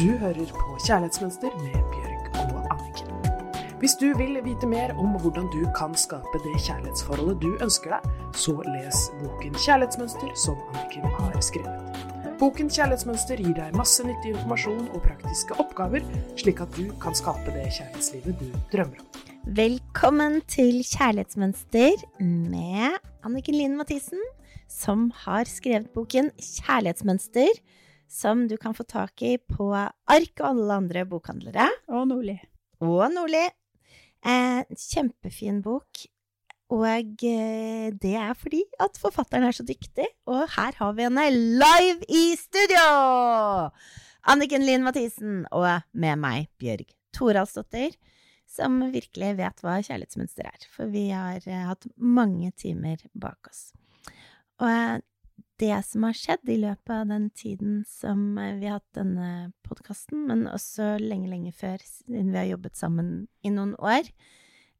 Du hører på Kjærlighetsmønster med Bjørg og Anniken. Hvis du vil vite mer om hvordan du kan skape det kjærlighetsforholdet du ønsker deg, så les boken Kjærlighetsmønster som Anniken har skrevet. Boken Kjærlighetsmønster gir deg masse nyttig informasjon og praktiske oppgaver, slik at du kan skape det kjærlighetslivet du drømmer om. Velkommen til Kjærlighetsmønster med Anniken Lien Mathisen, som har skrevet boken Kjærlighetsmønster som du kan få tak i på Ark og alle andre bokhandlere. Og Nordli. Og Nordli. Eh, kjempefin bok. Og eh, det er fordi at forfatteren er så dyktig. Og her har vi henne live i studio! Anniken Lien Mathisen og med meg, Bjørg Toralsdottir, som virkelig vet hva kjærlighetsmønster er. For vi har eh, hatt mange timer bak oss. Og eh, det som har skjedd i løpet av den tiden som eh, vi har hatt denne podkasten, men også lenge, lenge før, siden vi har jobbet sammen i noen år,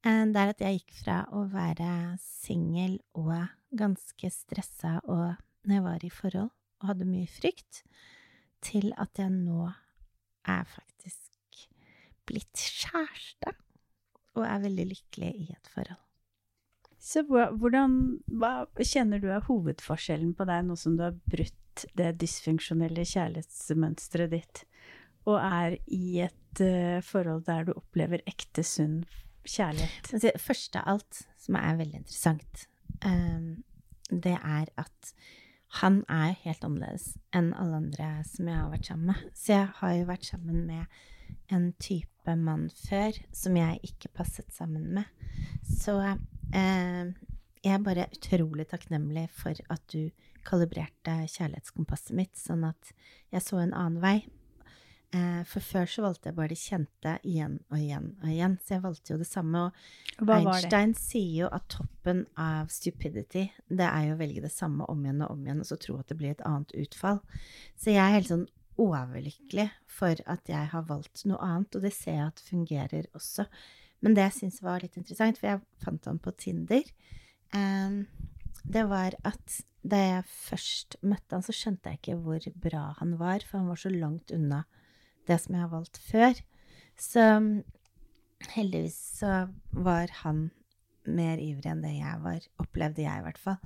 eh, det er at jeg gikk fra å være singel og ganske stressa og når jeg var i forhold og hadde mye frykt, til at jeg nå er faktisk blitt kjæreste og er veldig lykkelig i et forhold. Så hvordan, hva kjenner du er hovedforskjellen på deg nå som du har brutt det dysfunksjonelle kjærlighetsmønsteret ditt, og er i et uh, forhold der du opplever ekte, sunn kjærlighet? Altså, først av alt, som er veldig interessant, um, det er at han er helt annerledes enn alle andre som jeg har vært sammen med. Så jeg har jo vært sammen med en type mann før som jeg ikke passet sammen med. Så jeg er bare utrolig takknemlig for at du kalibrerte kjærlighetskompasset mitt, sånn at jeg så en annen vei. Eh, for før så valgte jeg bare det kjente igjen og igjen og igjen, så jeg valgte jo det samme. Og Einstein sier jo at toppen av stupidity, det er jo å velge det samme om igjen og om igjen, og så tro at det blir et annet utfall. Så jeg er helt sånn overlykkelig for at jeg har valgt noe annet, og det ser jeg at fungerer også. Men det jeg syns var litt interessant, for jeg fant han på Tinder, um, det var at da jeg først møtte han, så skjønte jeg ikke hvor bra han var, for han var så langt unna det som jeg har valgt før. Så heldigvis så var han mer ivrig enn det jeg var, opplevde jeg i hvert fall.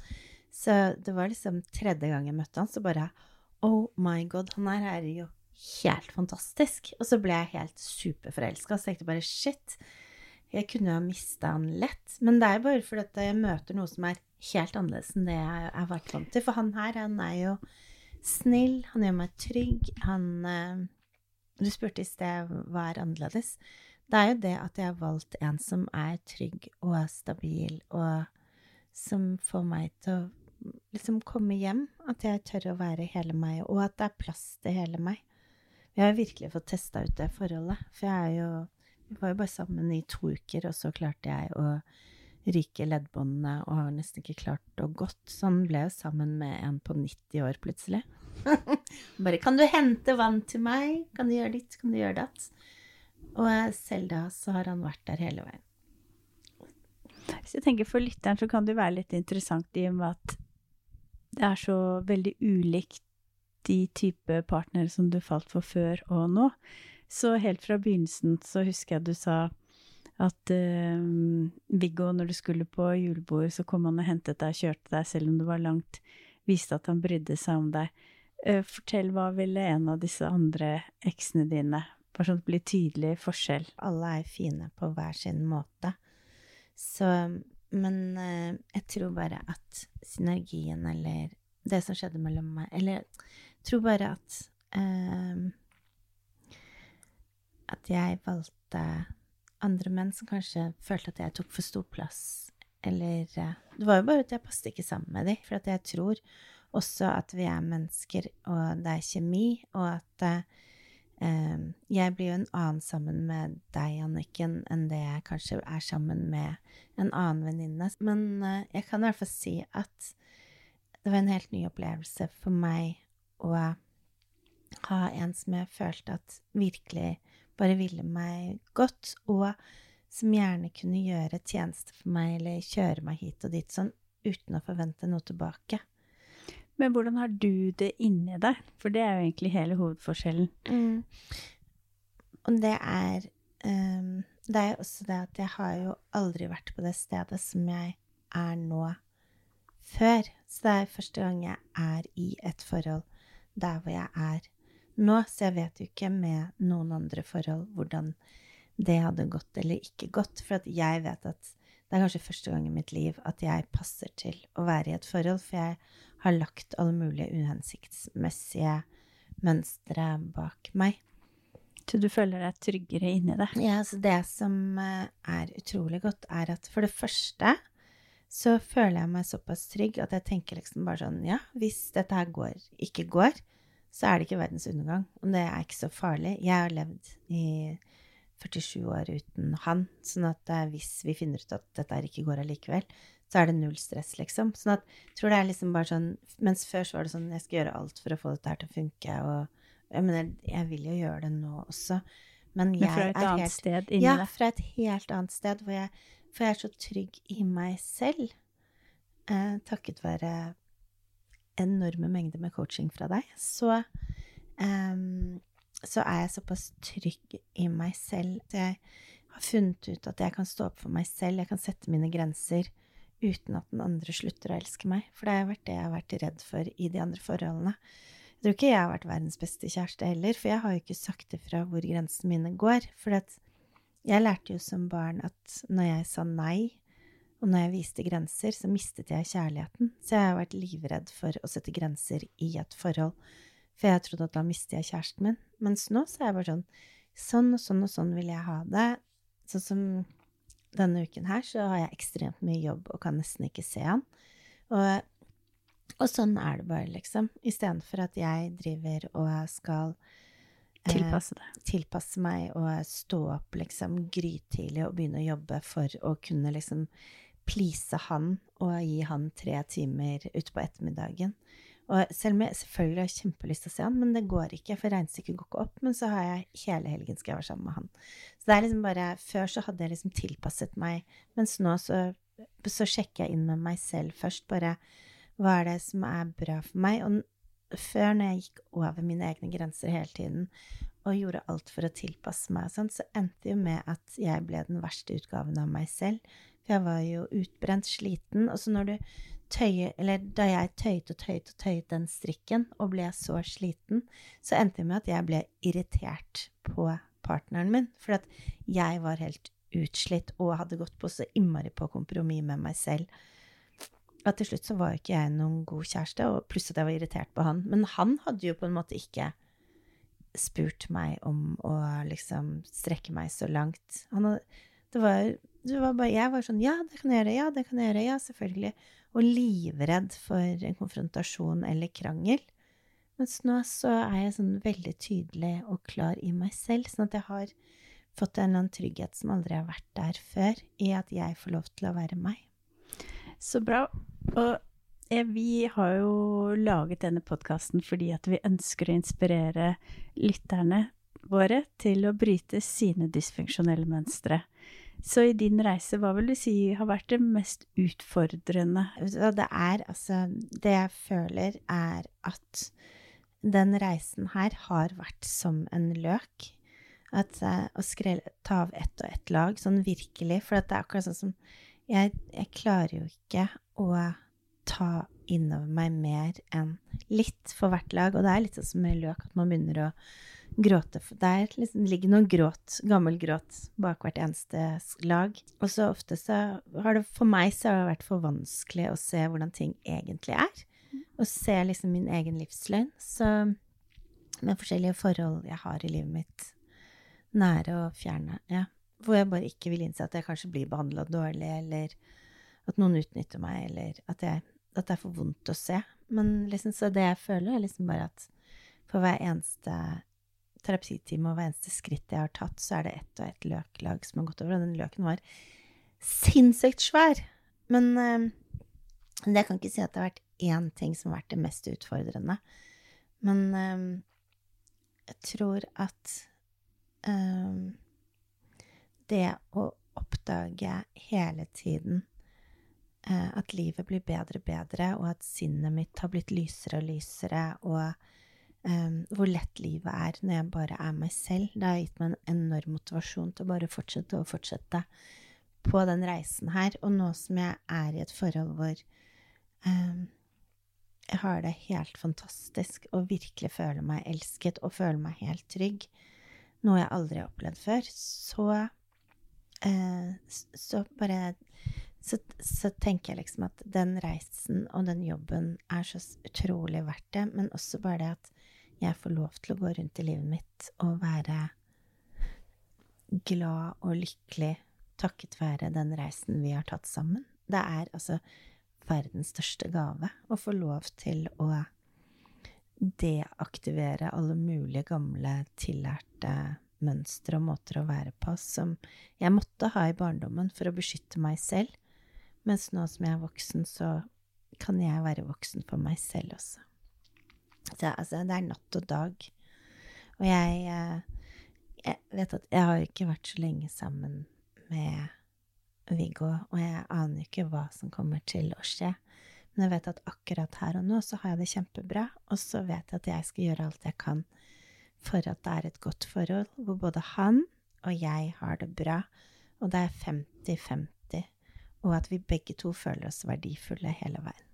Så det var liksom tredje gang jeg møtte han, så bare Oh my god, han her er jo helt fantastisk. Og så ble jeg helt superforelska, så tenkte jeg bare shit. Jeg kunne jo ha mista han lett, men det er bare fordi at jeg møter noe som er helt annerledes enn det jeg har vært vant til. For han her, han er jo snill, han gjør meg trygg, han eh, Du spurte i sted hva er annerledes. Det er jo det at jeg har valgt en som er trygg og stabil, og som får meg til å liksom komme hjem. At jeg tør å være hele meg, og at det er plass til hele meg. Jeg har virkelig fått testa ut det forholdet, for jeg er jo vi var jo bare sammen i to uker, og så klarte jeg å ryke leddbåndene og har nesten ikke klart å gått. Så han ble jo sammen med en på 90 år plutselig. bare 'Kan du hente vann til meg? Kan du gjøre ditt? Kan du gjøre datt?' Og selv da så har han vært der hele veien. Hvis jeg tenker For lytteren så kan det være litt interessant i og med at det er så veldig ulikt de type partnere som du falt for før og nå. Så helt fra begynnelsen så husker jeg du sa at uh, Viggo, når du skulle på julebord, så kom han og hentet deg og kjørte deg selv om det var langt. Viste at han brydde seg om deg. Uh, fortell, hva ville en av disse andre eksene dine? Bare sånn at det blir tydelig forskjell. Alle er fine på hver sin måte. Så Men uh, jeg tror bare at synergien, eller det som skjedde mellom meg Eller jeg tror bare at at jeg valgte andre menn som kanskje følte at jeg tok for stor plass. Eller eh, Det var jo bare at jeg passet ikke sammen med dem. For at jeg tror også at vi er mennesker, og det er kjemi, og at eh, jeg blir jo en annen sammen med deg, Anniken, enn det jeg kanskje er sammen med en annen venninne. Men eh, jeg kan i hvert fall si at det var en helt ny opplevelse for meg å ha en som jeg følte at virkelig bare ville meg godt, og som gjerne kunne gjøre tjeneste for meg eller kjøre meg hit og dit sånn uten å forvente noe tilbake. Men hvordan har du det inni deg? For det er jo egentlig hele hovedforskjellen. Mm. Og det er um, Det er også det at jeg har jo aldri vært på det stedet som jeg er nå, før. Så det er første gang jeg er i et forhold der hvor jeg er nå, så jeg vet jo ikke med noen andre forhold hvordan det hadde gått eller ikke gått. For at jeg vet at det er kanskje første gang i mitt liv at jeg passer til å være i et forhold, for jeg har lagt alle mulige uhensiktsmessige mønstre bak meg. Så du føler deg tryggere inni det? Ja, så det som eh, er utrolig godt, er at for det første så føler jeg meg såpass trygg at jeg tenker liksom bare sånn Ja, hvis dette her går, ikke går, så er det ikke verdens undergang. Og det er ikke så farlig. Jeg har levd i 47 år uten han, sånn at hvis vi finner ut at dette ikke går allikevel, så er det null stress, liksom. Sånn at jeg tror det er liksom bare sånn Mens før så var det sånn jeg skal gjøre alt for å få dette her til å funke, og jeg mener, jeg vil jo gjøre det nå også. Men jeg Men fra et er annet helt sted inni Ja, fra et helt annet sted, hvor jeg, for jeg er så trygg i meg selv, eh, takket være enorme mengder med coaching fra deg, så, um, så er jeg såpass trygg i meg selv at jeg har funnet ut at jeg kan stå opp for meg selv, jeg kan sette mine grenser uten at den andre slutter å elske meg. For det har vært det jeg har vært redd for i de andre forholdene. Jeg tror ikke jeg har vært verdens beste kjæreste heller, for jeg har jo ikke sagt ifra hvor grensene mine går. For jeg lærte jo som barn at når jeg sa nei, og når jeg viste grenser, så mistet jeg kjærligheten. Så jeg har vært livredd for å sette grenser i et forhold, for jeg trodde at da mister jeg kjæresten min. Mens nå så er jeg bare sånn Sånn og sånn og sånn vil jeg ha det. Sånn som denne uken her, så har jeg ekstremt mye jobb og kan nesten ikke se han. Og, og sånn er det bare, liksom. Istedenfor at jeg driver og skal Tilpasse det. tilpasse meg og stå opp liksom grytidlig og begynne å jobbe for å kunne liksom please han og gi han tre timer utpå ettermiddagen. Og selv om jeg selvfølgelig har kjempelyst til å se han, men det går ikke, for regnestykket går ikke opp. Men så har jeg hele helgen skal jeg være sammen med han. Så det er liksom bare Før så hadde jeg liksom tilpasset meg, mens nå så, så sjekker jeg inn med meg selv først. Bare hva er det som er bra for meg? Og før, når jeg gikk over mine egne grenser hele tiden, og gjorde alt for å tilpasse meg og sånn, så endte jo med at jeg ble den verste utgaven av meg selv. For jeg var jo utbrent, sliten. Og så når du tøyer Eller da jeg tøyet og tøyet og tøyet den strikken, og ble så sliten, så endte det med at jeg ble irritert på partneren min. For at jeg var helt utslitt og hadde gått på så innmari på kompromiss med meg selv. At til slutt så var jo ikke jeg noen god kjæreste, og pluss at jeg var irritert på han. Men han hadde jo på en måte ikke spurt meg om å liksom strekke meg så langt. Hadde, det var, det var bare Jeg var sånn Ja, det kan jeg gjøre. Ja, det kan jeg gjøre. Ja, selvfølgelig. Og livredd for en konfrontasjon eller krangel. Mens nå så er jeg sånn veldig tydelig og klar i meg selv, sånn at jeg har fått en eller annen trygghet som aldri har vært der før, i at jeg får lov til å være meg. Så bra. Og eh, vi har jo laget denne podkasten fordi at vi ønsker å inspirere lytterne våre til å bryte sine dysfunksjonelle mønstre. Så i din reise, hva vil du si har vært det mest utfordrende? Det er altså Det jeg føler, er at den reisen her har vært som en løk. At eh, å skrelle, ta av ett og ett lag, sånn virkelig. For det er akkurat sånn som jeg, jeg klarer jo ikke å ta innover meg mer enn litt for hvert lag. Og det er litt sånn som med løk, at man begynner å gråte. For der liksom ligger noe gråt, gammel gråt bak hvert eneste lag. Og så ofte så har det for meg så har det vært for vanskelig å se hvordan ting egentlig er. Og se liksom min egen livsløgn. Så med forskjellige forhold jeg har i livet mitt, nære og fjerne, ja, hvor jeg bare ikke vil innse at jeg kanskje blir behandla dårlig, eller at noen utnytter meg, eller at, jeg, at det er for vondt å se. Men liksom, så det jeg føler, er liksom bare at for hver eneste terapitime og hver eneste skritt jeg har tatt, så er det ett og ett løklag som har gått over. Og den løken var sinnssykt svær. Men øh, jeg kan ikke si at det har vært én ting som har vært det mest utfordrende. Men øh, jeg tror at øh, det å oppdage hele tiden at livet blir bedre og bedre, og at sinnet mitt har blitt lysere og lysere, og um, hvor lett livet er når jeg bare er meg selv. Det har gitt meg en enorm motivasjon til å bare fortsette og fortsette på den reisen her. Og nå som jeg er i et forhold hvor um, jeg har det helt fantastisk og virkelig føler meg elsket og føler meg helt trygg, noe jeg aldri har opplevd før, så uh, så bare så, så, tenker jeg liksom at den reisen og den jobben er så utrolig verdt det, men også bare det at jeg får lov til å gå rundt i livet mitt og være glad og lykkelig takket være den reisen vi har tatt sammen. Det er altså verdens største gave å få lov til å deaktivere alle mulige gamle, tillærte mønstre og måter å være på som jeg måtte ha i barndommen for å beskytte meg selv, mens nå som jeg er voksen, så kan jeg være voksen for meg selv også. Så altså, det er natt og dag. Og jeg, eh, jeg vet at jeg har ikke vært så lenge sammen med Viggo, og jeg aner ikke hva som kommer til å skje. Men jeg vet at akkurat her og nå så har jeg det kjempebra, og så vet jeg at jeg skal gjøre alt jeg kan for at det er et godt forhold, hvor både han og jeg har det bra, og det er 50-50, og at vi begge to føler oss verdifulle hele veien.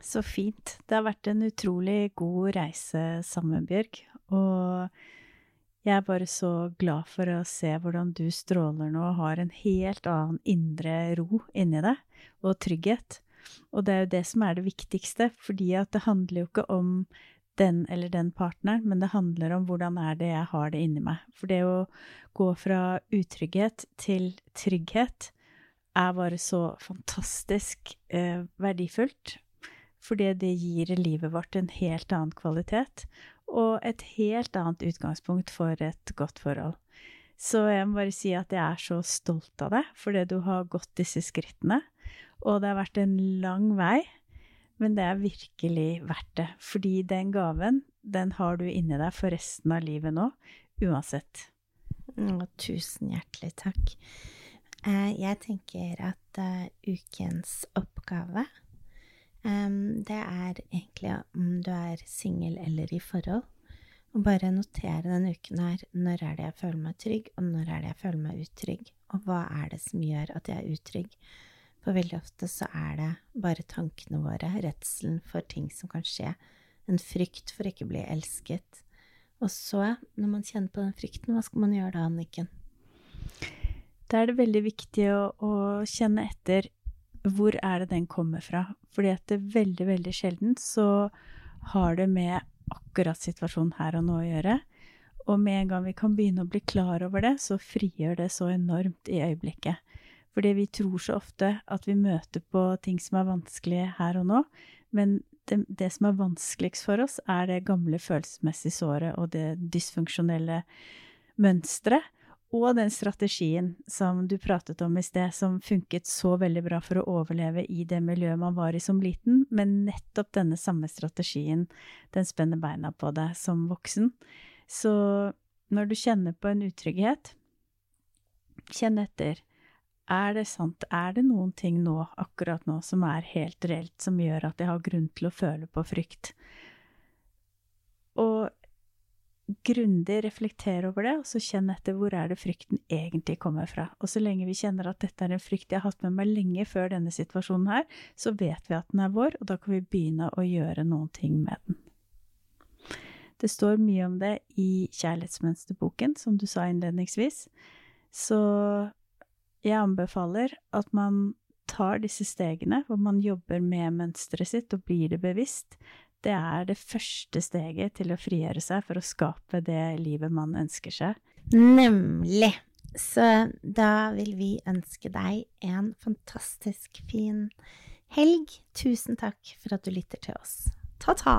Så fint. Det har vært en utrolig god reise sammen, Bjørg. Og jeg er bare så glad for å se hvordan du stråler nå og har en helt annen indre ro inni deg, og trygghet. Og det er jo det som er det viktigste, fordi at det handler jo ikke om den eller den partneren, men det handler om hvordan er det jeg har det inni meg. For det å gå fra utrygghet til trygghet er bare så fantastisk eh, verdifullt. Fordi det gir livet vårt en helt annen kvalitet, og et helt annet utgangspunkt for et godt forhold. Så jeg må bare si at jeg er så stolt av deg fordi du har gått disse skrittene. Og det har vært en lang vei, men det er virkelig verdt det. Fordi den gaven, den har du inni deg for resten av livet nå, uansett. Å, tusen hjertelig takk. Eh, jeg tenker at uh, ukens oppgave det er egentlig om du er singel eller i forhold. Og bare notere denne uken her når er det jeg føler meg trygg, og når er det jeg føler meg utrygg, og hva er det som gjør at jeg er utrygg. For veldig ofte så er det bare tankene våre, redselen for ting som kan skje, en frykt for ikke å bli elsket. Og så, når man kjenner på den frykten, hva skal man gjøre da, Anniken? Da er det veldig viktig å, å kjenne etter hvor er det den kommer fra? Fordi at det veldig, veldig sjelden så har det med akkurat situasjonen her og nå å gjøre. Og med en gang vi kan begynne å bli klar over det, så frigjør det så enormt i øyeblikket. Fordi vi tror så ofte at vi møter på ting som er vanskelige her og nå, men det, det som er vanskeligst for oss, er det gamle følelsesmessige såret og det dysfunksjonelle mønsteret og den strategien som du pratet om i sted, som funket så veldig bra for å overleve i det miljøet man var i som liten, men nettopp denne samme strategien, den spenner beina på deg som voksen. Så når du kjenner på en utrygghet, kjenn etter. Er det sant? Er det noen ting nå, akkurat nå, som er helt reelt, som gjør at jeg har grunn til å føle på frykt? Og grundig reflektere over det, og så kjenne etter hvor er det frykten egentlig kommer fra. Og så lenge vi kjenner at dette er en frykt jeg har hatt med meg lenge før denne situasjonen her, så vet vi at den er vår, og da kan vi begynne å gjøre noen ting med den. Det står mye om det i Kjærlighetsmønsterboken, som du sa innledningsvis, så jeg anbefaler at man tar disse stegene hvor man jobber med mønsteret sitt og blir det bevisst, det er det første steget til å frigjøre seg for å skape det livet man ønsker seg. Nemlig. Så da vil vi ønske deg en fantastisk fin helg. Tusen takk for at du lytter til oss. Ta-ta!